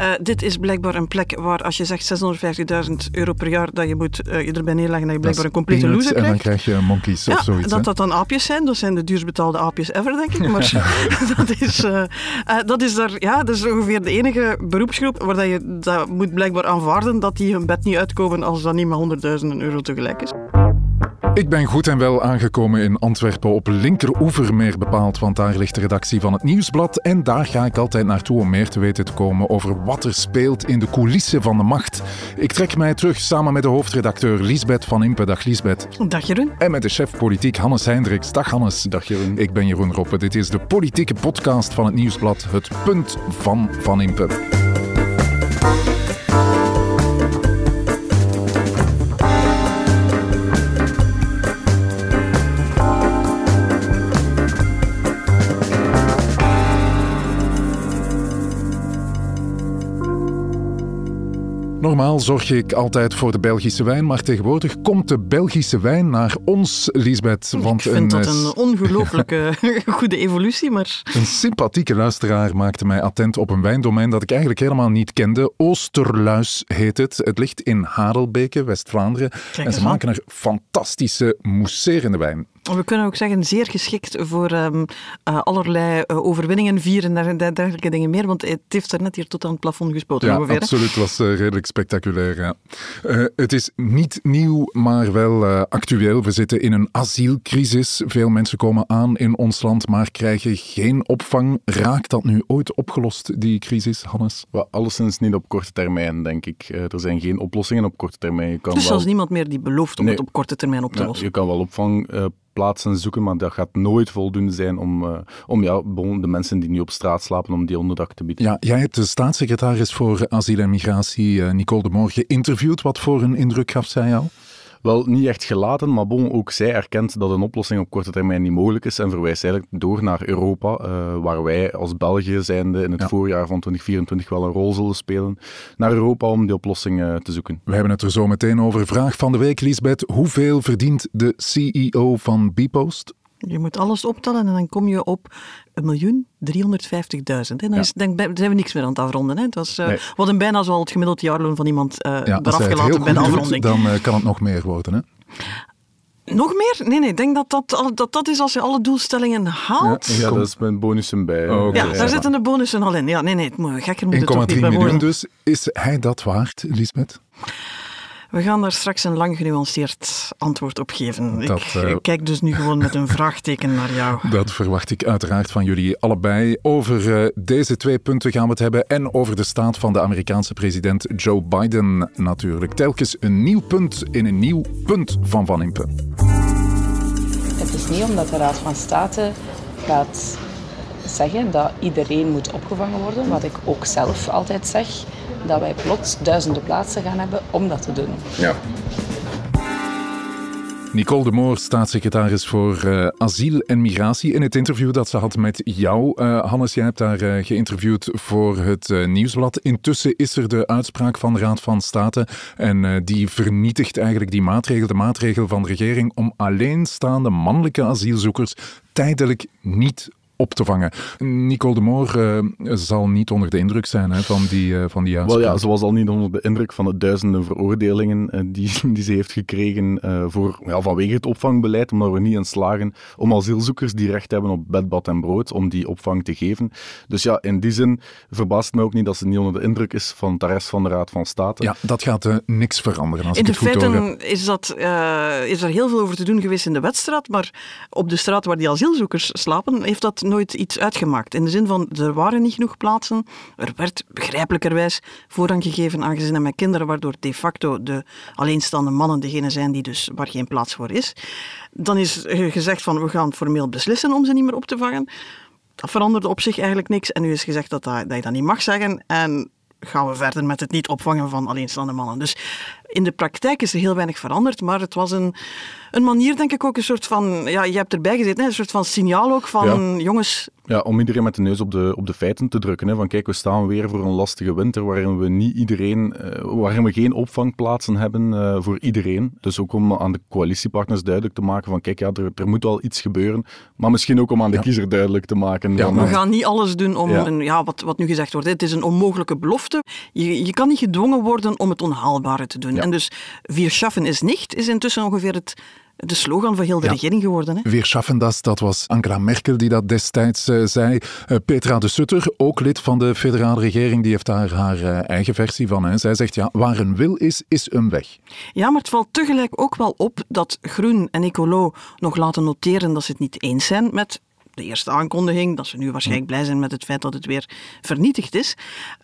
Uh, dit is blijkbaar een plek waar als je zegt 650.000 euro per jaar dat je moet uh, je erbij neerleggen dat je blijkbaar een complete loser krijgt. En dan krijg je monkeys ja, of zoiets. Dat dat dan aapjes zijn. Dat zijn de duurst betaalde aapjes ever, denk ik. Maar dat, is, uh, dat, is daar, ja, dat is ongeveer de enige beroepsgroep waar dat je dat moet blijkbaar aanvaarden dat die hun bed niet uitkomen als dat niet met honderdduizenden euro tegelijk is. Ik ben goed en wel aangekomen in Antwerpen op linkeroever meer bepaald, want daar ligt de redactie van het Nieuwsblad en daar ga ik altijd naartoe om meer te weten te komen over wat er speelt in de coulissen van de macht. Ik trek mij terug samen met de hoofdredacteur Liesbeth van Impe. Dag Liesbeth. Dag Jeroen. En met de chef politiek Hannes Hendricks. Dag Hannes. Dag Jeroen. Ik ben Jeroen Roppe. Dit is de politieke podcast van het Nieuwsblad, het punt van Van Impe. Normaal zorg ik altijd voor de Belgische wijn, maar tegenwoordig komt de Belgische wijn naar ons, Lisbeth. Want ik vind een, dat een ongelooflijke goede evolutie, maar... Een sympathieke luisteraar maakte mij attent op een wijndomein dat ik eigenlijk helemaal niet kende. Oosterluis heet het. Het ligt in Harelbeke, West-Vlaanderen. En ze maken er fantastische mousserende wijn. We kunnen ook zeggen, zeer geschikt voor um, uh, allerlei uh, overwinningen vieren en dergelijke dingen meer, want het heeft er net hier tot aan het plafond gespoten ja, ongeveer. absoluut. Het was uh, redelijk spectaculair. Ja. het is niet nieuw, maar wel actueel. We zitten in een asielcrisis. Veel mensen komen aan in ons land, maar krijgen geen opvang. Raakt dat nu ooit opgelost, die crisis, Hannes? Well, alleszins niet op korte termijn, denk ik. er zijn geen oplossingen op korte termijn. Je kan er is wel... zelfs niemand meer die belooft om nee. het op korte termijn op te ja, lossen. Je kan wel opvang plaatsen zoeken, maar dat gaat nooit voldoende zijn om, uh, om ja, de mensen die nu op straat slapen, om die onderdak te bieden. Ja, jij hebt de staatssecretaris voor asiel en migratie, uh, Nicole de Moor, geïnterviewd. Wat voor een indruk gaf zij jou? Wel, niet echt gelaten, maar bon, ook zij erkent dat een oplossing op korte termijn niet mogelijk is en verwijst eigenlijk door naar Europa, uh, waar wij als België zijnde in het ja. voorjaar van 2024 wel een rol zullen spelen, naar Europa om die oplossing uh, te zoeken. We hebben het er zo meteen over. Vraag van de week, Lisbeth. Hoeveel verdient de CEO van Bpost? Je moet alles optellen en dan kom je op 1.350.000. Dan is, dan zijn we niks meer aan het afronden. Hè. Het was, uh, nee. wat een bijna zoal het gemiddeld jaarloon van iemand uh, ja, eraf gelaten bij de afronding. Doet, dan uh, kan het nog meer worden. Hè? Nog meer? Nee, nee. Ik denk dat dat, dat dat is als je alle doelstellingen haalt. Ja, ja dat is met bonussen bij. Oh, okay. Ja, daar zitten de bonussen al in. Ja, nee, nee. Het moet, gekker moet het toch niet 1,3 bij miljoen dus. Is hij dat waard, Lisbeth? We gaan daar straks een lang genuanceerd antwoord op geven. Dat, ik, uh, ik kijk dus nu gewoon met een vraagteken naar jou. Dat verwacht ik uiteraard van jullie allebei. Over uh, deze twee punten gaan we het hebben en over de staat van de Amerikaanse president Joe Biden natuurlijk. Telkens een nieuw punt in een nieuw punt van Van Impe. Het is niet omdat de Raad van State gaat zeggen dat iedereen moet opgevangen worden, wat ik ook zelf altijd zeg, dat wij plots duizenden plaatsen gaan hebben om dat te doen. Ja. Nicole de Moor, staatssecretaris voor uh, asiel en migratie. In het interview dat ze had met jou, uh, Hannes, jij hebt daar uh, geïnterviewd voor het Nieuwsblad. Intussen is er de uitspraak van de Raad van State en die vernietigt eigenlijk die maatregel, de maatregel van de regering om alleenstaande mannelijke asielzoekers tijdelijk niet op te vangen. Nicole de Moor uh, zal niet onder de indruk zijn hè, van die, uh, van die uitspraak. Wel ja, ze was al niet onder de indruk van de duizenden veroordelingen uh, die, die ze heeft gekregen voor, ja, vanwege het opvangbeleid, omdat we niet in slagen om asielzoekers die recht hebben op bed, bad en brood, om die opvang te geven. Dus ja, in die zin verbaast me ook niet dat ze niet onder de indruk is van de rest van de Raad van State. Ja, dat gaat niks veranderen als in ik het goed feiten hoor. is, dat, is er heel veel over te doen geweest in de Wetstraat, maar op de straat waar die asielzoekers slapen, heeft dat nooit iets uitgemaakt. In de zin van, er waren niet genoeg plaatsen. Er werd begrijpelijkerwijs voorrang gegeven aan gezinnen met kinderen, waardoor de facto de alleenstaande mannen degene zijn die dus, waar geen plaats voor is. Dan is gezegd van, we gaan formeel beslissen om ze niet meer op te vangen. Dat veranderde op zich eigenlijk niks. En nu is gezegd dat, dat, dat je dat niet mag zeggen. En gaan we verder met het niet opvangen van alleenstaande mannen. Dus in de praktijk is er heel weinig veranderd, maar het was een een manier, denk ik ook, een soort van... Ja, je hebt erbij gezeten, hè, een soort van signaal ook van... Jongens, ja, om iedereen met de neus op de, op de feiten te drukken. Hè, van kijk, we staan weer voor een lastige winter waarin we niet iedereen, uh, waarin we geen opvangplaatsen hebben uh, voor iedereen. Dus ook om aan de coalitiepartners duidelijk te maken van kijk, ja, er, er moet wel iets gebeuren. Maar misschien ook om aan de kiezer duidelijk te maken. Ja, we gaan niet alles doen om, ja. Een, ja, wat, wat nu gezegd wordt, het is een onmogelijke belofte. Je, je kan niet gedwongen worden om het onhaalbare te doen. En dus wir schaffen is niet, is intussen ongeveer het de slogan van heel de regering geworden. Hè? Weer schaffen das, dat was Angela Merkel die dat destijds uh, zei. Uh, Petra de Sutter, ook lid van de federale regering, die heeft daar haar uh, eigen versie van. Hè. Zij zegt, ja, waar een wil is, is een weg. Ja, maar het valt tegelijk ook wel op dat Groen en Ecolo nog laten noteren dat ze het niet eens zijn met de eerste aankondiging, dat ze nu waarschijnlijk blij zijn met het feit dat het weer vernietigd is.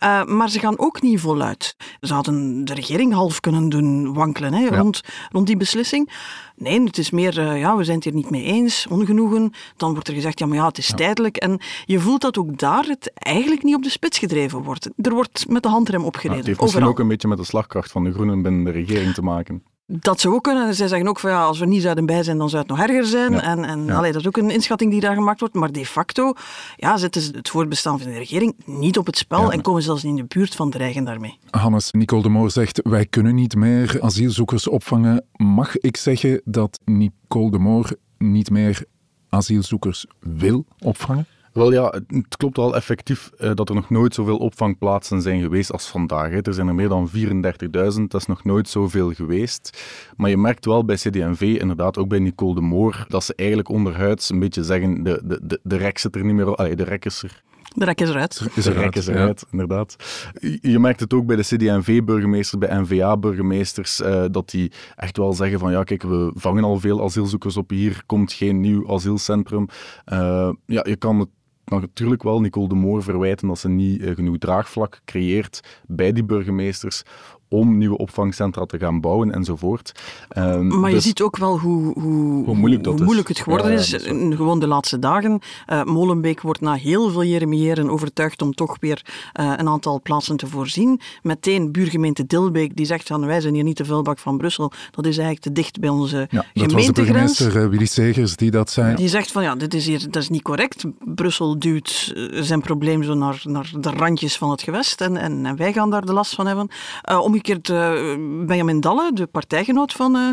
Uh, maar ze gaan ook niet voluit. Ze hadden de regering half kunnen doen wankelen hè, ja. rond, rond die beslissing. Nee, het is meer, uh, ja, we zijn het hier niet mee eens, ongenoegen. Dan wordt er gezegd, ja, maar ja, het is ja. tijdelijk. En je voelt dat ook daar het eigenlijk niet op de spits gedreven wordt. Er wordt met de handrem opgereden. Ja, het heeft misschien ook een beetje met de slagkracht van de Groenen binnen de regering te maken. Dat zou ook kunnen. Zij zeggen ook van ja, als we niet zouden bij zijn, dan zou het nog erger zijn. Ja. En, en ja. allee, dat is ook een inschatting die daar gemaakt wordt. Maar de facto ja, zetten ze het voortbestaan van de regering niet op het spel ja. en komen zelfs in de buurt van dreigen daarmee. Hannes, Nicole de Moor zegt wij kunnen niet meer asielzoekers opvangen. Mag ik zeggen dat Nicole de Moor niet meer asielzoekers wil opvangen? Wel ja, het klopt wel effectief uh, dat er nog nooit zoveel opvangplaatsen zijn geweest als vandaag. Hè. Er zijn er meer dan 34.000, dat is nog nooit zoveel geweest. Maar je merkt wel bij CD&V, inderdaad ook bij Nicole de Moor, dat ze eigenlijk onderhuids een beetje zeggen, de, de, de, de rek zit er niet meer, allee, de rek is er de rek is eruit. Is de rek is eruit, ja. inderdaad. Je merkt het ook bij de CD&V-burgemeesters, bij NVA-burgemeesters, uh, dat die echt wel zeggen van ja, kijk, we vangen al veel asielzoekers op, hier komt geen nieuw asielcentrum. Uh, ja, je kan het natuurlijk wel Nicole de Moor verwijten dat ze niet uh, genoeg draagvlak creëert bij die burgemeesters om nieuwe opvangcentra te gaan bouwen enzovoort. Um, maar dus, je ziet ook wel hoe, hoe, hoe moeilijk, dat hoe moeilijk het geworden ja, is. is gewoon de laatste dagen. Uh, Molenbeek wordt na heel veel jeremiëren overtuigd om toch weer uh, een aantal plaatsen te voorzien. Meteen buurgemeente Dilbeek die zegt van wij zijn hier niet de vuilbak van Brussel. Dat is eigenlijk te dicht bij onze ja, gemeentegrens. Dat was de burgemeester Willy Segers die dat zei. Die zegt van ja, dit is hier, dat is niet correct. Brussel duwt zijn probleem zo naar, naar de randjes van het gewest en, en, en wij gaan daar de last van hebben. om omgekeerd uh, Benjamin Dalle, de partijgenoot van uh,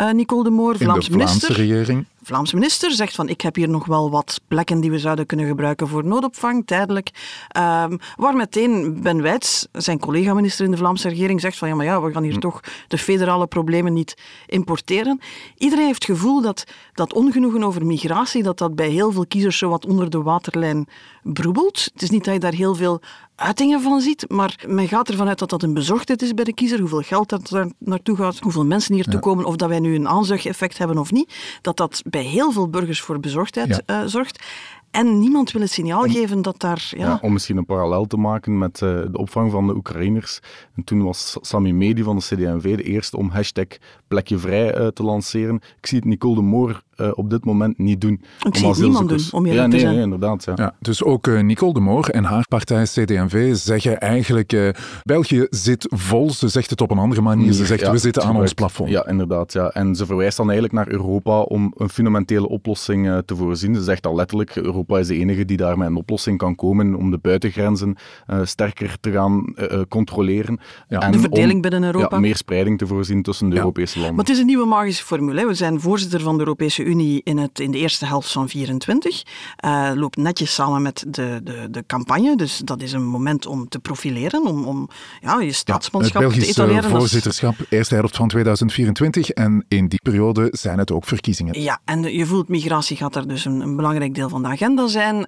uh, Nicole de Moor, Vlaams In de Vlaamse minister. regering. Vlaams minister zegt van ik heb hier nog wel wat plekken die we zouden kunnen gebruiken voor noodopvang, tijdelijk. Um, waar meteen Ben Wijts, zijn collega-minister in de Vlaamse regering, zegt van ja, maar ja, we gaan hier hm. toch de federale problemen niet importeren. Iedereen heeft het gevoel dat dat ongenoegen over migratie, dat dat bij heel veel kiezers zo wat onder de waterlijn broebelt. Het is niet dat je daar heel veel uitingen van ziet, maar men gaat ervan uit dat dat een bezorgdheid is bij de kiezer, hoeveel geld dat daar naartoe gaat, hoeveel mensen hier ja. komen, of dat wij nu een aanzuigeffect hebben of niet, dat dat bij heel veel burgers voor bezorgdheid ja. uh, zorgt. En niemand wil het signaal geven dat daar... Ja... ja om misschien een parallel te maken met uh, de opvang van de Oekraïners. En toen was Sami Medi van de CD&V de eerste om hashtag plekje vrij uh, te lanceren. Ik zie het Nicole de Moor uh, op dit moment niet doen. Ik zie het niemand doen, om ja, nee, te zijn. Nee, inderdaad. Ja. Ja, dus ook uh, Nicole de Moor en haar partij CD&V zeggen eigenlijk uh, België zit vol. Ze zegt het op een andere manier. Ze zegt ja, we zitten aan ons plafond. Ja, inderdaad. Ja. En ze verwijst dan eigenlijk naar Europa om een fundamentele oplossing te voorzien. Ze zegt al letterlijk, Europa is de enige die daar met een oplossing kan komen om de buitengrenzen sterker te gaan controleren. Ja. En de verdeling om, binnen Europa. Ja, meer spreiding te voorzien tussen de Europese landen. Maar het is een nieuwe magische formule. We zijn voorzitter van de Europese Unie in, het, in de eerste helft van 24. Uh, loopt netjes samen met de, de, de campagne. Dus dat is een moment om te profileren, om, om ja, je staatsmanschap ja, te etaleren. voorzitterschap, eerste helft van 2024. En in die periode zijn het ook verkiezingen. Ja, en je voelt migratie gaat daar dus een, een belangrijk deel van de agenda zijn.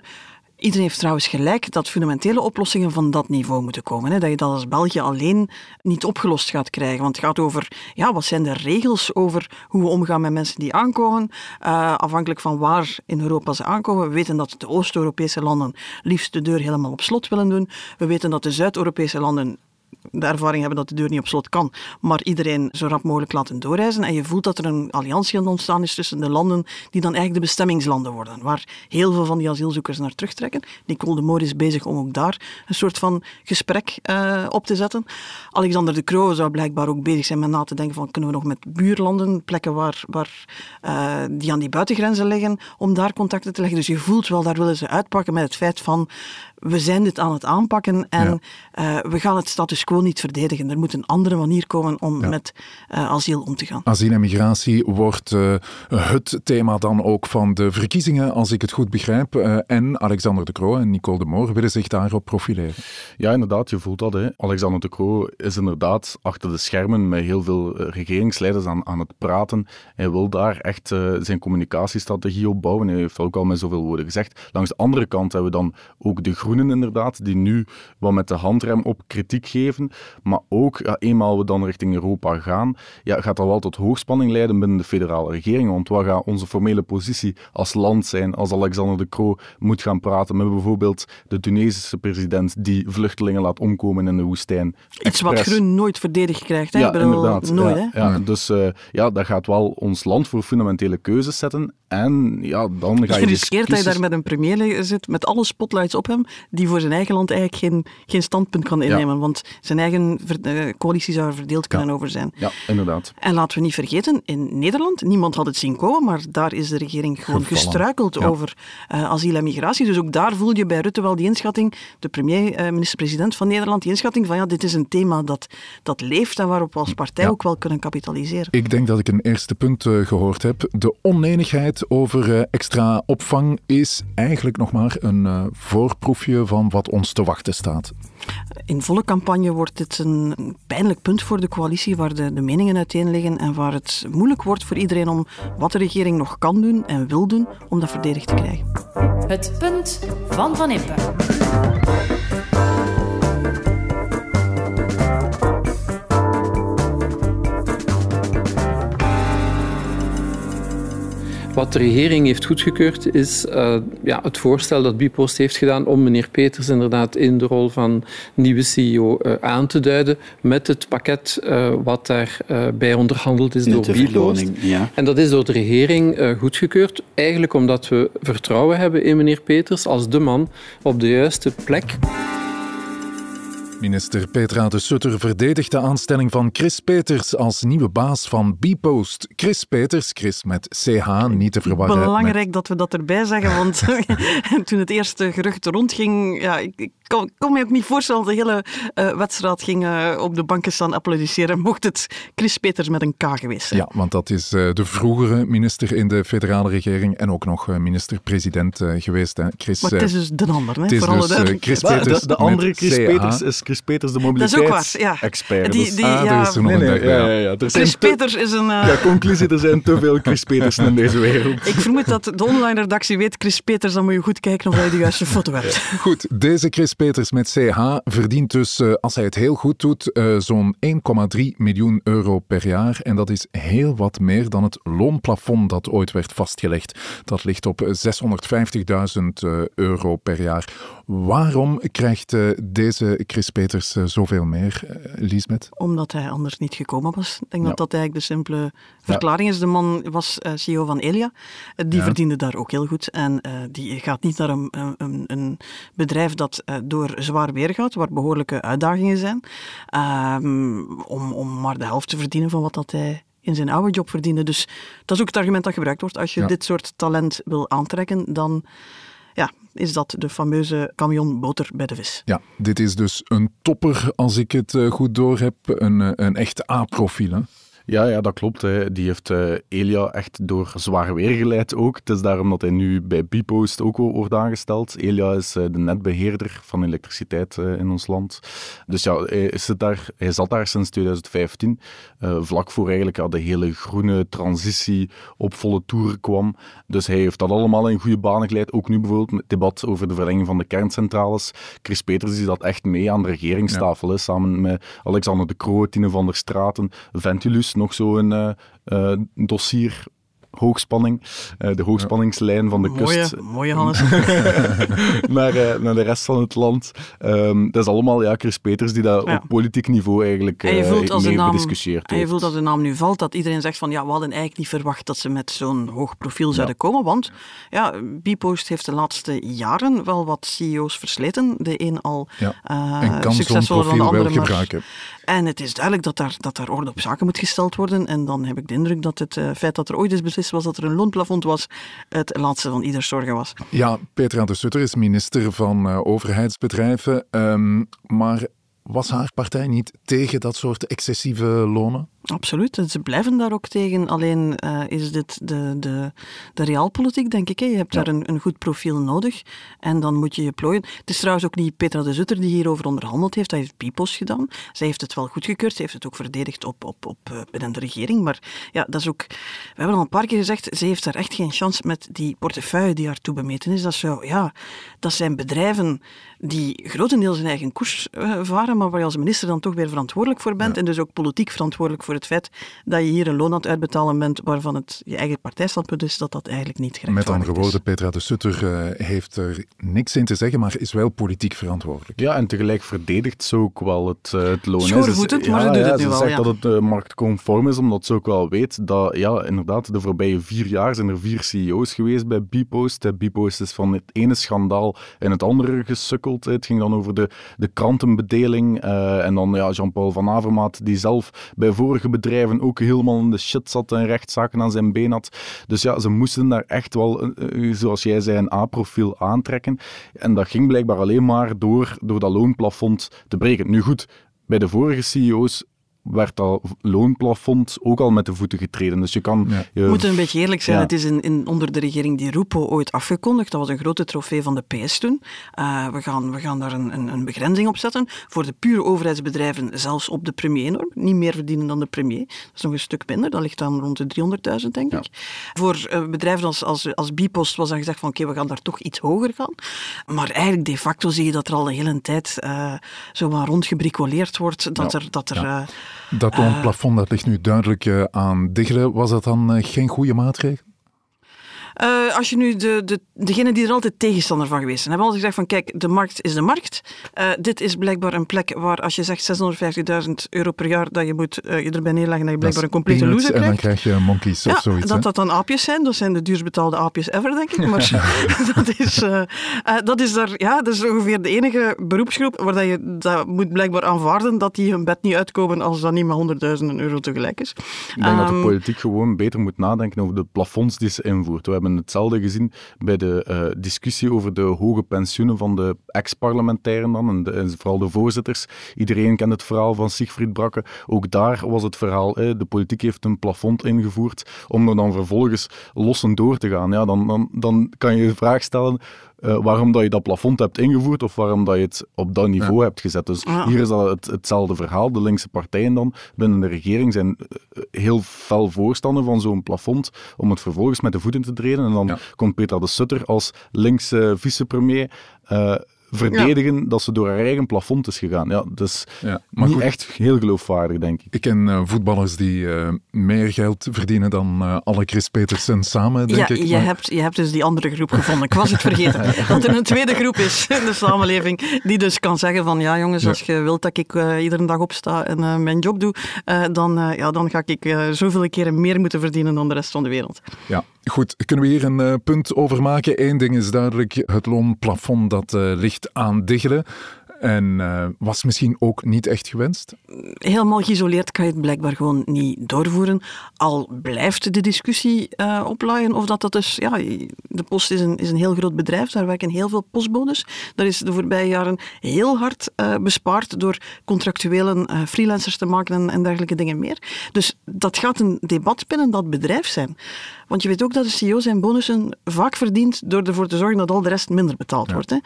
Iedereen heeft trouwens gelijk dat fundamentele oplossingen van dat niveau moeten komen. Hè? Dat je dat als België alleen niet opgelost gaat krijgen. Want het gaat over, ja, wat zijn de regels over hoe we omgaan met mensen die aankomen. Uh, afhankelijk van waar in Europa ze aankomen. We weten dat de Oost-Europese landen liefst de deur helemaal op slot willen doen. We weten dat de Zuid-Europese landen de ervaring hebben dat de deur niet op slot kan, maar iedereen zo rap mogelijk laten doorreizen. En je voelt dat er een alliantie aan ontstaan is tussen de landen die dan eigenlijk de bestemmingslanden worden, waar heel veel van die asielzoekers naar terugtrekken. Nicole de Moor is bezig om ook daar een soort van gesprek uh, op te zetten. Alexander de Croo zou blijkbaar ook bezig zijn met na te denken van kunnen we nog met buurlanden, plekken waar, waar uh, die aan die buitengrenzen liggen, om daar contacten te leggen. Dus je voelt wel, daar willen ze uitpakken met het feit van we zijn dit aan het aanpakken en ja. uh, we gaan het status quo niet verdedigen. Er moet een andere manier komen om ja. met uh, asiel om te gaan. Asiel en migratie wordt uh, het thema dan ook van de verkiezingen, als ik het goed begrijp. en Alexander de Croo en Nicole de Moor willen zich daarop profileren. Ja, inderdaad, je voelt dat. Hè. Alexander de Croo is inderdaad achter de schermen met heel veel regeringsleiders aan, aan het praten. Hij wil daar echt zijn communicatiestrategie op bouwen. Hij heeft ook al met zoveel woorden gezegd. Langs de andere kant hebben we dan ook de groenen inderdaad, die nu wat met de handrem op kritiek geven. Maar ook, ja, eenmaal we dan richting Europa gaan, ja, gaat dat wel tot hoogspanning leiden binnen de federale regering. Want wat gaat onze formele positie als land zijn als Alexander de Croo moet gaan praten met bijvoorbeeld de Tunesische president die vluchtelingen laat omkomen in de woestijn? Iets Express. wat Groen nooit verdedigd krijgt. Hè? Ja, inderdaad. Nooit, ja, hè? ja, dus uh, ja, dat gaat wel ons land voor fundamentele keuzes zetten. En ja, dan ga je Je riskeert dat je daar met een premier zit, met alle spotlights op hem, die voor zijn eigen land eigenlijk geen, geen standpunt kan innemen. Ja. Want zijn eigen uh, coalitie zou er verdeeld kunnen ja. over zijn. Ja, inderdaad. En laten we niet vergeten, in Nederland, niemand had het zien komen, maar daar is de regering gewoon Gevallen. gestruikeld Ja. over uh, asiel en migratie. Dus ook daar voel je bij Rutte wel die inschatting, de premier, uh, minister-president van Nederland, die inschatting van ja, dit is een thema dat, dat leeft en waarop we als partij ook wel kunnen kapitaliseren. Ik denk dat ik een eerste punt eh, gehoord heb. De over eh, extra opvang is eigenlijk nog maar een eh, voorproefje van wat ons te wachten staat. In volle campagne wordt dit een pijnlijk punt voor de coalitie, waar de, de meningen uiteen liggen en waar het moeilijk wordt voor iedereen om wat de regering nog kan doen en wil doen om dat verdedigd te krijgen. Het punt van Van Impe. Wat de regering heeft goedgekeurd is uh, ja, het voorstel dat Bipost heeft gedaan om meneer Peters inderdaad in de rol van nieuwe CEO uh, aan te duiden met het pakket uh, wat daarbij onderhandeld is Met door Bipost. ja. En dat is door de regering goedgekeurd, eigenlijk omdat we vertrouwen hebben in meneer Peters als de man op de juiste plek. Minister Petra de Sutter verdedigt de aanstelling van Chris Peters als nieuwe baas van Bpost. Chris Peters, Chris met CH, niet te verwarren. Belangrijk met... dat we dat erbij zeggen, want toen het eerste gerucht rondging, ja, ik, ik kon, kon me ook niet voorstellen dat de hele uh, wedstrijd ging uh, op de banken staan applaudisseren, mocht het Chris Peters met een K geweest zijn. Ja, want dat is uh, de vroegere minister in de federale regering en ook nog minister-president geweest. Hè. Chris, maar het is dus de ander, hè, het is voor alle dus, duidelijkheid. De, de, de andere Chris CH. Peters is Chris Peters, de mobiliteitsexpert. Die, die, ah, ja, is nee, ja, ja. ja, Chris Peters is een... uh, Ja, conclusie, er zijn te veel Chris Peters in deze wereld. Ik vermoed dat de online redactie weet, Chris Peters, dan moet je goed kijken of hij de juiste foto hebt. Goed, deze Chris Peters met CH verdient dus, uh, als hij het heel goed doet, uh, zo'n 1,3 miljoen euro per jaar. En dat is heel wat meer dan het loonplafond dat ooit werd vastgelegd. Dat ligt op 650.000 uh, euro per jaar. Waarom krijgt uh, deze Chris Peters uh, zoveel meer, uh, Liesbeth? Omdat hij anders niet gekomen was. Ik denk Ja. dat dat eigenlijk de simpele verklaring is. De man was uh, CEO van Elia. Die Ja. verdiende daar ook heel goed. En die gaat niet naar een, een, een bedrijf dat door zwaar weer gaat, waar behoorlijke uitdagingen zijn, um, om, om maar de helft te verdienen van wat dat hij in zijn oude job verdiende. Dus dat is ook het argument dat gebruikt wordt. Als je Ja. dit soort talent wil aantrekken, dan ja, is dat de fameuze camion boter bij de vis. Ja, dit is dus een topper, als ik het uh, goed door heb. Een, uh, een echt A-profiel. Hè? Ja, ja, dat klopt. Hè. Die heeft uh, Elia echt door zwaar weer geleid ook. Het is daarom dat hij nu bij Bipost ook wordt aangesteld. Elia is uh, de netbeheerder van elektriciteit uh, in ons land. Dus ja, hij, zit daar, hij zat daar sinds 2015, vlak voor eigenlijk ja, de hele groene transitie op volle toer kwam. Dus hij heeft dat allemaal in goede banen geleid. Ook nu bijvoorbeeld met het debat over de verlenging van de kerncentrales. Chris Peters die dat echt mee aan de regeringstafel, ja. hè, samen met Alexander de Croo, Tine van der Straten, Ventilus nog zo'n uh, uh, dossier hoogspanning, uh, de hoogspanningslijn van de mooie, kust. Mooie, Hannes. naar, uh, naar de rest van het land. Um, dat is allemaal ja, Chris Peters die dat op politiek niveau eigenlijk uh, mee bediscussieerd En je voelt als de naam nu valt, dat iedereen zegt van ja, we hadden eigenlijk niet verwacht dat ze met zo'n hoog profiel zouden komen, want ja, Bpost heeft de laatste jaren wel wat CEO's versleten. De een al ja. uh, succesvoller dan de andere. gebruiken. En het is duidelijk dat daar, dat daar orde op zaken moet gesteld worden. En dan heb ik de indruk dat het uh, feit dat er ooit eens beslist was dat er een loonplafond was, het laatste van ieder zorgen was. Ja, Petra de Sutter is minister van uh, overheidsbedrijven. Um, maar was haar partij niet tegen dat soort excessieve lonen? Absoluut, ze blijven daar ook tegen. Alleen uh, is dit de, de, de realpolitiek, denk ik. Hè. Je hebt ja. daar een, een goed profiel nodig en dan moet je je plooien. Het is trouwens ook niet Petra de Zutter die hierover onderhandeld heeft. Dat heeft Bipos gedaan. Zij heeft het wel goedgekeurd. Ze heeft het ook verdedigd op, op, op, uh, binnen de regering. Maar ja, dat is ook... We hebben al een paar keer gezegd, ze heeft daar echt geen chance met die portefeuille die haar toebemeten is. Dat, zou, ja, dat zijn bedrijven die grotendeels hun eigen koers uh, varen, maar waar je als minister dan toch weer verantwoordelijk voor bent ja. en dus ook politiek verantwoordelijk voor het feit dat je hier een loon aan het uitbetalen bent waarvan het je eigen partijstandpunt is, dat dat eigenlijk niet gerechtvaardigd Met andere woorden, Petra de Sutter uh, heeft er niks in te zeggen, maar is wel politiek verantwoordelijk. Ja, en tegelijk verdedigt ze ook wel het, uh, het loon. Schoorvoetend, ja, maar ze doet ja, het nu ze wel. zegt ja. dat het uh, marktconform is, omdat ze ook wel weet dat, ja, inderdaad, de voorbije vier jaar zijn er vier CEO's geweest bij Bpost. Bpost is van het ene schandaal in het andere gesukkeld. Het ging dan over de, de krantenbedeling en dan ja, Jean-Paul van Avermaat, die zelf bij vorige bedrijven ook helemaal in de shit zat en rechtszaken aan zijn been had. Dus ja, ze moesten daar echt wel, zoals jij zei, een A-profiel aantrekken. En dat ging blijkbaar alleen maar door, door dat loonplafond te breken. Nu goed, bij de vorige CEO's werd dat loonplafond ook al met de voeten getreden. Dus je kan... Ja. Je, We moeten een beetje eerlijk zijn. Ja. Het is in, in, onder de regering die Rupo ooit afgekondigd. Dat was een grote trofee van de PS toen. Uh, we, gaan, we gaan daar een, een, een, begrenzing op zetten. Voor de pure overheidsbedrijven zelfs op de premiernorm. Niet meer verdienen dan de premier. Dat is nog een stuk minder. Dat ligt dan rond de 300.000, denk Ja. ik. Voor uh, bedrijven als, als, als Bipost was dan gezegd van oké, okay, we gaan daar toch iets hoger gaan. Maar eigenlijk de facto zie je dat er al de hele tijd uh, zo maar rondgebricoleerd wordt. Dat Ja. er... Dat er Ja. Dat loonplafond dat ligt nu duidelijk uh, aan diggelen. Was dat dan uh, geen goede maatregel? Uh, als je nu de, de, degene die er altijd tegenstander van geweest zijn, hebben altijd gezegd van kijk, de markt is de markt. Uh, dit is blijkbaar een plek waar als je zegt 650.000 euro per jaar dat je moet uh, je erbij neerleggen dat je blijkbaar een complete loser En krijgt. dan krijg je monkeys ja, of zoiets. dat hè? dat dan aapjes zijn. Dat zijn de duurst betaalde aapjes ever, denk ik. Maar dat, is, dat, is daar, ja, dat is ongeveer de enige beroepsgroep waar dat je dat moet blijkbaar aanvaarden dat die hun bed niet uitkomen als dat niet met honderdduizenden euro tegelijk is. Ik denk um, dat de politiek gewoon beter moet nadenken over de plafonds die ze invoert. We hebben hetzelfde gezien bij de uh, discussie over de hoge pensioenen van de ex-parlementairen dan, en, vooral de voorzitters. Iedereen kent het verhaal van Siegfried Brakke. Ook daar was het verhaal, hè, de politiek heeft een plafond ingevoerd om er dan vervolgens lossend door te gaan. Ja, dan, dan, dan kan je de vraag stellen uh, waarom dat je dat plafond hebt ingevoerd of waarom dat je het op dat niveau ja. hebt gezet. Dus hier is dat het, hetzelfde verhaal. De linkse partijen dan binnen de regering zijn uh, heel fel voorstander van zo'n plafond om het vervolgens met de voeten te treden. En dan ja. komt Petra de Sutter als linkse vicepremier uh, verdedigen ja. dat ze door haar eigen plafond is gegaan. Ja, dus ja, maar niet goed, echt heel geloofwaardig, denk ik. Ik ken uh, voetballers die uh, meer geld verdienen dan uh, alle Chris Petersen samen, denk ja, ik. Je, maar... hebt, je hebt dus die andere groep gevonden. Ik was het vergeten. dat er een tweede groep is in de samenleving die dus kan zeggen van ja jongens, ja. als je wilt dat ik uh, iedere dag opsta en uh, mijn job doe, uh, dan, ja, dan ga ik uh, zoveel keren meer moeten verdienen dan de rest van de wereld. Ja, goed. Kunnen we hier een uh, punt over maken? Eén ding is duidelijk, het loonplafond dat uh, aan diggelen. En uh, was misschien ook niet echt gewenst? Helemaal geïsoleerd kan je het blijkbaar gewoon niet doorvoeren. Al blijft de discussie uh, oplaaien of dat dat dus... Ja, de Post is een, is een heel groot bedrijf, daar werken heel veel postbodes. Daar is de voorbije jaren heel hard uh, bespaard door contractuele freelancers te maken en, en dergelijke dingen meer. Dus dat gaat een debat binnen dat bedrijf zijn. Want je weet ook dat de CEO zijn bonussen vaak verdient door ervoor te zorgen dat al de rest minder betaald ja. wordt. Hè.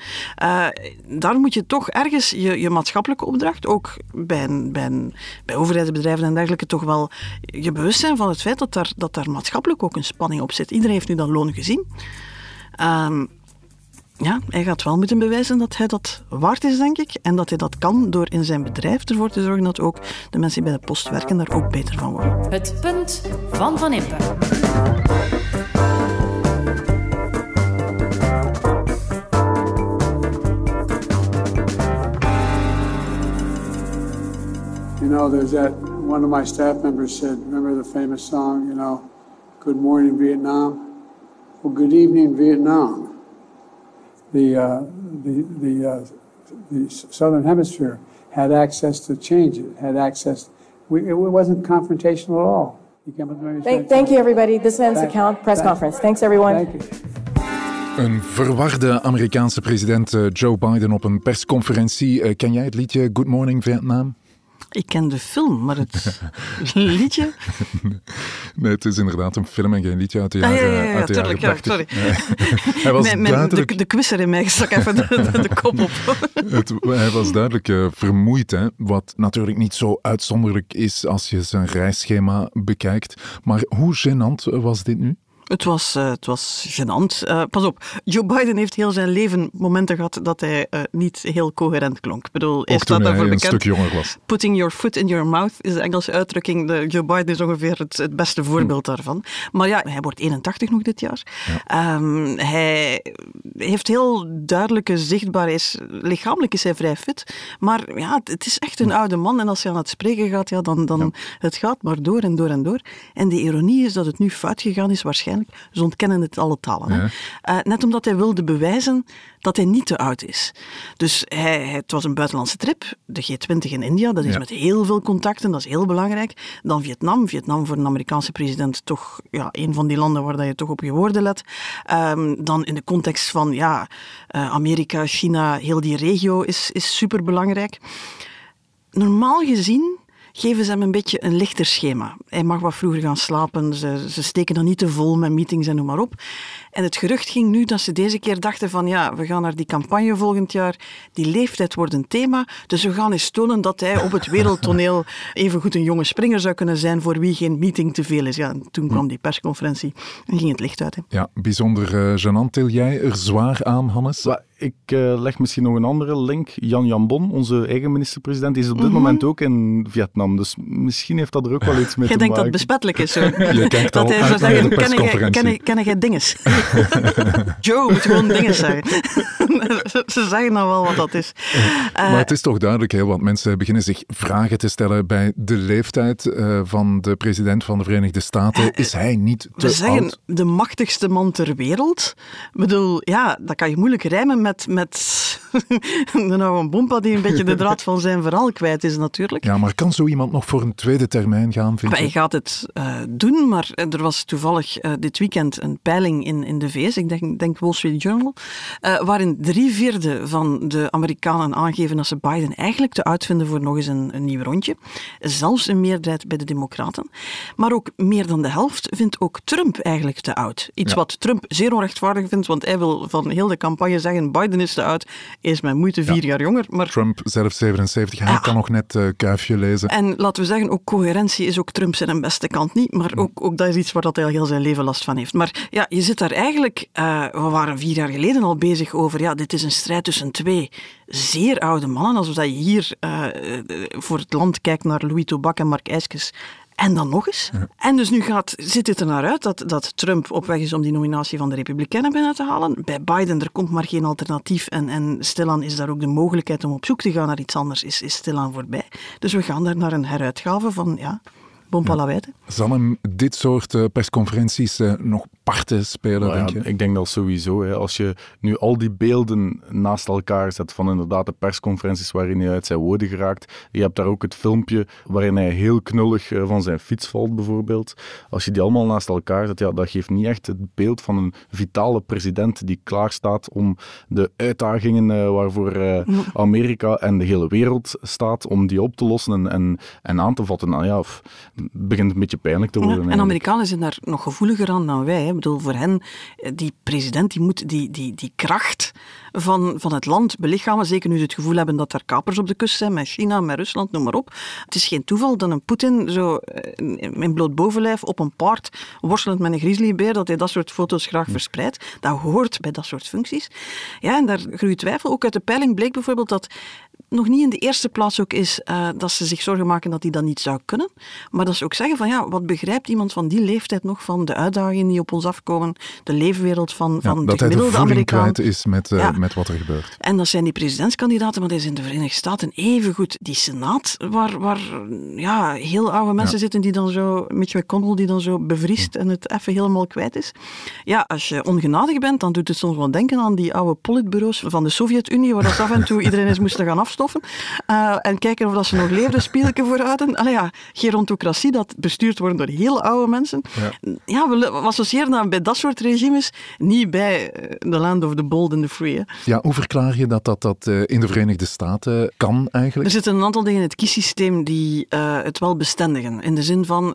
Uh, daar moet je toch ergens je, je maatschappelijke opdracht, ook bij, een, bij, een, bij overheidsbedrijven en dergelijke, toch wel je bewust zijn van het feit dat daar, dat daar maatschappelijk ook een spanning op zit. Iedereen heeft nu dat loon gezien. Um, ja, hij gaat wel moeten bewijzen dat hij dat waard is, denk ik. En dat hij dat kan door in zijn bedrijf ervoor te zorgen dat ook de mensen die bij de post werken daar ook beter van worden. Het punt van Van Impe. You know, there's that one of my staff members said, remember the famous song, you know, Good Morning Vietnam? Well, good evening Vietnam. The, uh, the, the, uh, the Southern Hemisphere had access to change it, had access. We, it wasn't confrontational at all. You many Thank, thank you, everybody. This ends the Thank- count press thank- conference. Thanks, everyone. Thank you. Een verwarde Amerikaanse president eh, Joe Biden op een persconferentie. Eh, ken jij het liedje Good Morning Vietnam? Ik ken de film, maar het liedje... Nee, het is inderdaad een film en geen liedje uit de Ah, jaren, ja, ja, ja, jaren tuurlijk, ja, 30. sorry. Hij was Mijn- mijn- duidelijk... de, de quizzer in mij stak even de, de, de kop op. Het, hij was duidelijk eh, vermoeid, hè? wat natuurlijk niet zo uitzonderlijk is als je zijn reisschema bekijkt. Maar hoe gênant was dit nu? Het was, eh, het was gênant. Eh, pas op, Joe Biden heeft heel zijn leven momenten gehad dat hij eh, niet heel coherent klonk. Ik bedoel, staat hij daarvoor een bekend. stuk jonger was. Putting your foot in your mouth is de Engelse uitdrukking. De Joe Biden is ongeveer het, het beste voorbeeld Hm. daarvan. Maar ja, hij wordt 81 nog dit jaar. Ehm, hij heeft heel duidelijke zichtbaar is. Lichamelijk is hij vrij fit. Maar ja, het, het is echt een oude man. En als hij aan het spreken gaat, ja, dan, dan het gaat maar door en door en door. En de ironie is dat het nu fout gegaan is, waarschijnlijk. Ze ontkennen het alle talen. Ja. Eh, net omdat hij wilde bewijzen dat hij niet te oud is. Dus hij, het was een buitenlandse trip, de G20 in India, dat is Ja. met heel veel contacten, dat is heel belangrijk. Dan Vietnam, Vietnam voor een Amerikaanse president toch ja, een van die landen waar dat je toch op je woorden let. Ehm, dan in de context van ja, eh, Amerika, China, heel die regio is, is superbelangrijk. Normaal gezien geven ze hem een beetje een lichter schema. Hij mag wat vroeger gaan slapen, ze, ze steken dan niet te vol met meetings en noem maar op. En het gerucht ging nu dat ze deze keer dachten van ja, we gaan naar die campagne volgend jaar, die leeftijd wordt een thema, dus we gaan eens tonen dat hij op het wereldtoneel evengoed een jonge springer zou kunnen zijn voor wie geen meeting te veel is. Ja, en toen kwam die persconferentie en ging het licht uit. Hè. Ja, bijzonder eh, gênant. Til jij er zwaar aan, Hannes? Ik eh, leg misschien nog een andere link. Jan Jambon, onze eigen minister-president, is op Mhm. dit moment ook in Vietnam. Dus misschien heeft dat er ook wel iets mee Jij te denkt dat maken. het besmettelijk is. Zo. Je kijkt al dat hij zou de zeggen, ken jij, persconferentie. ken, ken jij dinges? Joe moet gewoon dinges zeggen. Ze zeggen dan wel wat dat is. Eh, Maar het is toch duidelijk, hè, want mensen beginnen zich vragen te stellen bij de leeftijd eh, van de president van de Verenigde Staten. Is hij niet te we zeggen oud? de machtigste man ter wereld. Ik bedoel, ja, dat kan je moeilijk rijmen met, met een oude bompa die een beetje de draad van zijn verhaal kwijt is natuurlijk. Ja, maar kan zo iemand nog voor een tweede termijn gaan, vind hij gaat het eh, doen, maar er was toevallig eh, dit weekend een peiling in, in de VS, ik denk, denk Wall Street Journal, eh, waarin drie vierde van de Amerikanen aangeven dat ze Biden eigenlijk te oud vinden voor nog eens een, een nieuw rondje. Zelfs een meerderheid bij de Democraten. Maar ook meer dan de helft vindt ook Trump eigenlijk te oud. Iets Ja. wat Trump zeer onrechtvaardig vindt, want hij wil van heel de campagne zeggen Biden is te oud, is met moeite vier jaar jonger. Maar Trump, zelf 77, hij Ja. kan nog net eh Kuifje lezen. en laten we zeggen, ook coherentie is ook Trump zijn beste kant niet, maar ook, ook dat is iets waar dat hij al heel zijn leven last van heeft. Maar ja, je zit daar eigenlijk, eh, we waren vier jaar geleden al bezig over, ja, dit is een strijd tussen twee zeer oude mannen, alsof dat je hier eh, voor het land kijkt naar Louis Tobac en Mark Eiskes. En dan nog eens. En dus nu gaat, ziet het er naar uit dat, dat Trump op weg is om die nominatie van de Republikeinen binnen te halen. Bij Biden, er komt maar geen alternatief. En, en stilaan is daar ook de mogelijkheid om op zoek te gaan naar iets anders, is, is stilaan voorbij. Dus we gaan daar naar een heruitgave van, ja, Zal hem dit soort eh, persconferenties eh, nog parten spelen, Nou ja, denk je? ik denk dat sowieso. Hè. Als je nu al die beelden naast elkaar zet van inderdaad de persconferenties waarin hij uit zijn woorden geraakt. Je hebt daar ook het filmpje waarin hij heel knullig eh, van zijn fiets valt, bijvoorbeeld. Als je die allemaal naast elkaar zet, ja, dat geeft niet echt het beeld van een vitale president die klaar staat om de uitdagingen eh, waarvoor eh, Amerika en de hele wereld staat, om die op te lossen en, en, en aan te vatten. Nou ja, f- het begint een beetje pijnlijk te Ja, worden. en eigenlijk. Amerikanen zijn daar nog gevoeliger aan dan wij. Hè. Ik bedoel, voor hen, eh, die president die moet die, die, die kracht van, van het land belichamen. Zeker nu ze het gevoel hebben dat er kapers op de kust zijn, met China, met Rusland, noem maar op. Het is geen toeval dat een Poetin zo eh, in in bloot bovenlijf op een paard worstelend met een grizzlybeer, dat hij dat soort foto's graag verspreidt. Dat hoort bij dat soort functies. Ja, en daar groeit twijfel. Ook uit de peiling bleek bijvoorbeeld dat nog niet in de eerste plaats ook is uh, dat ze zich zorgen maken dat hij dat niet zou kunnen. Maar dat ze ook zeggen van ja, wat begrijpt iemand van die leeftijd nog van de uitdagingen die op ons afkomen, de leefwereld van, Ja, van dat de hij de gemiddelde voeling Amerikaan. kwijt is met, eh, Ja. met wat er gebeurt. En dat zijn die presidentskandidaten, maar dat is in de Verenigde Staten evengoed die Senaat, waar, waar ja, heel oude mensen Ja. zitten die dan zo, Mitch McConnell die dan zo bevriest en het even helemaal kwijt is. Ja, als je ongenadig bent, dan doet het soms wel denken aan die oude politbureaus van de Sovjet-Unie, waar dat af en toe iedereen eens moesten gaan afstoffen eh, en kijken of dat ze nog leefden, spielken vooruiten. Allee ja, gerontocratie, dat bestuurd wordt door heel oude mensen. Ja, we, we associëren dat bij dat soort regimes niet bij eh, the land of the bold and the free. Hè. Ja, hoe verklaar je dat dat, dat eh, in de Verenigde Staten kan eigenlijk? Er zitten een aantal dingen in het kiessysteem die het wel bestendigen. In de zin van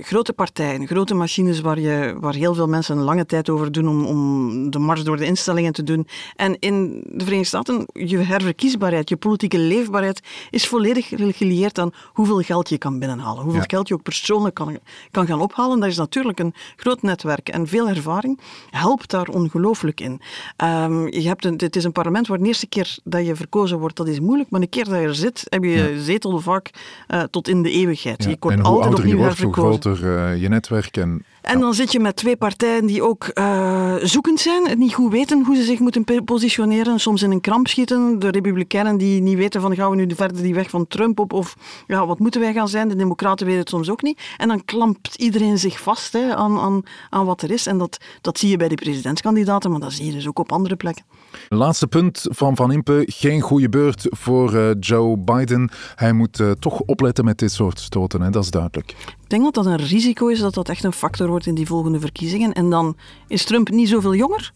grote partijen, grote machines waar, je, waar heel veel mensen een lange tijd over doen om, om de mars door de instellingen te doen. En in de Verenigde Staten, je herverkiesbaarheid, je politieke leefbaarheid is volledig gelieerd aan hoeveel geld je kan binnenhalen. Hoeveel Ja. geld je ook persoonlijk kan, kan gaan ophalen. Dat is natuurlijk een groot netwerk en veel ervaring helpt daar ongelooflijk in. Ehm, je hebt een, het is een parlement waar de eerste keer dat je verkozen wordt, dat is moeilijk, maar een keer dat je er zit, heb je je zetel vaak eh, tot in de eeuwigheid. Ja, Je wordt en hoe altijd ouder je opnieuw wordt, hoe groter eh, je netwerk. En, En dan zit je met twee partijen die ook eh, zoekend zijn, en niet goed weten hoe ze zich moeten positioneren, soms in een kramp schieten. De Republikeinen die niet weten van gaan we nu verder die weg van Trump op of ja, wat moeten wij gaan zijn. De Democraten weten het soms ook niet. En dan klampt iedereen zich vast hè, aan, aan, aan wat er is. En dat, dat zie je bij die presidentskandidaten, maar dat zie je dus ook op andere plekken. Laatste punt van Van Impe. Geen goede beurt voor eh, Joe Biden. Hij moet eh, toch opletten met dit soort stoten, hè? dat is duidelijk. Ik denk dat dat een risico is, dat dat echt een factor wordt in die volgende verkiezingen. En dan is Trump niet zoveel jonger,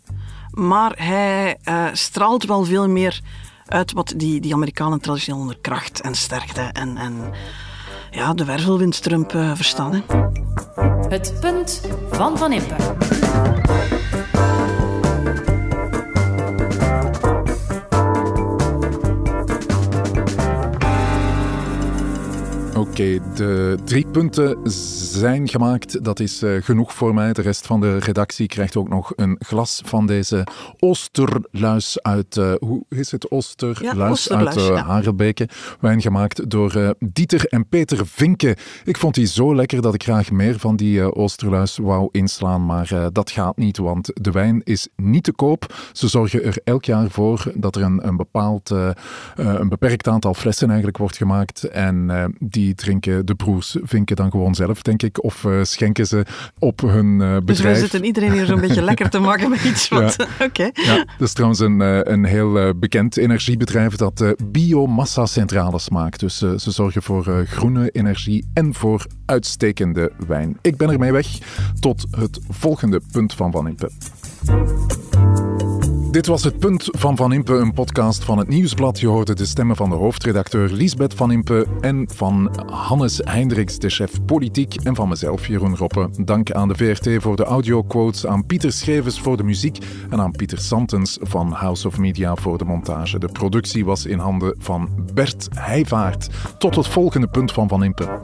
maar hij eh, straalt wel veel meer uit wat die, die Amerikanen traditioneel onder kracht en sterkte en, en ja, de wervelwind Trump eh, verstaan. Hè. Het punt van Van Impe. Oké, de drie punten zijn gemaakt. Dat is eh, genoeg voor mij. De rest van de redactie krijgt ook nog een glas van deze Oosterluis uit... eh, hoe is het? Oosterluis, Ja, uit ja. Harebeke. Wijn gemaakt door Dieter en Peter Vinken. Ik vond die zo lekker dat ik graag meer van die Oosterluis wou inslaan. Maar dat gaat niet, want de wijn is niet te koop. Ze zorgen er elk jaar voor dat er een, een bepaald, een beperkt aantal flessen eigenlijk wordt gemaakt. En die drinken de broers Vinken dan gewoon zelf, denk ik. Of eh, schenken ze op hun eh, Dus wij bedrijf. zitten iedereen hier zo'n beetje lekker te maken met iets wat... Oké. Ja, dat is trouwens een, eh, een heel bekend energiebedrijf dat eh biomassa-centrales maakt. Dus ze zorgen voor groene energie en voor uitstekende wijn. Ik ben ermee weg tot het volgende punt van Van Impe. Dit was het punt van Van Impe, een podcast van het Nieuwsblad. Je hoorde de stemmen van de hoofdredacteur Lisbeth Van Impe en van Hannes Hendricks, de chef politiek, en van mezelf, Jeroen Roppe. Dank aan de VRT voor de audioquotes, aan Pieter Schrevers voor de muziek en aan Pieter Santens van House of Media voor de montage. De productie was in handen van Bert Heijvaart. Tot het volgende punt van Van Impe.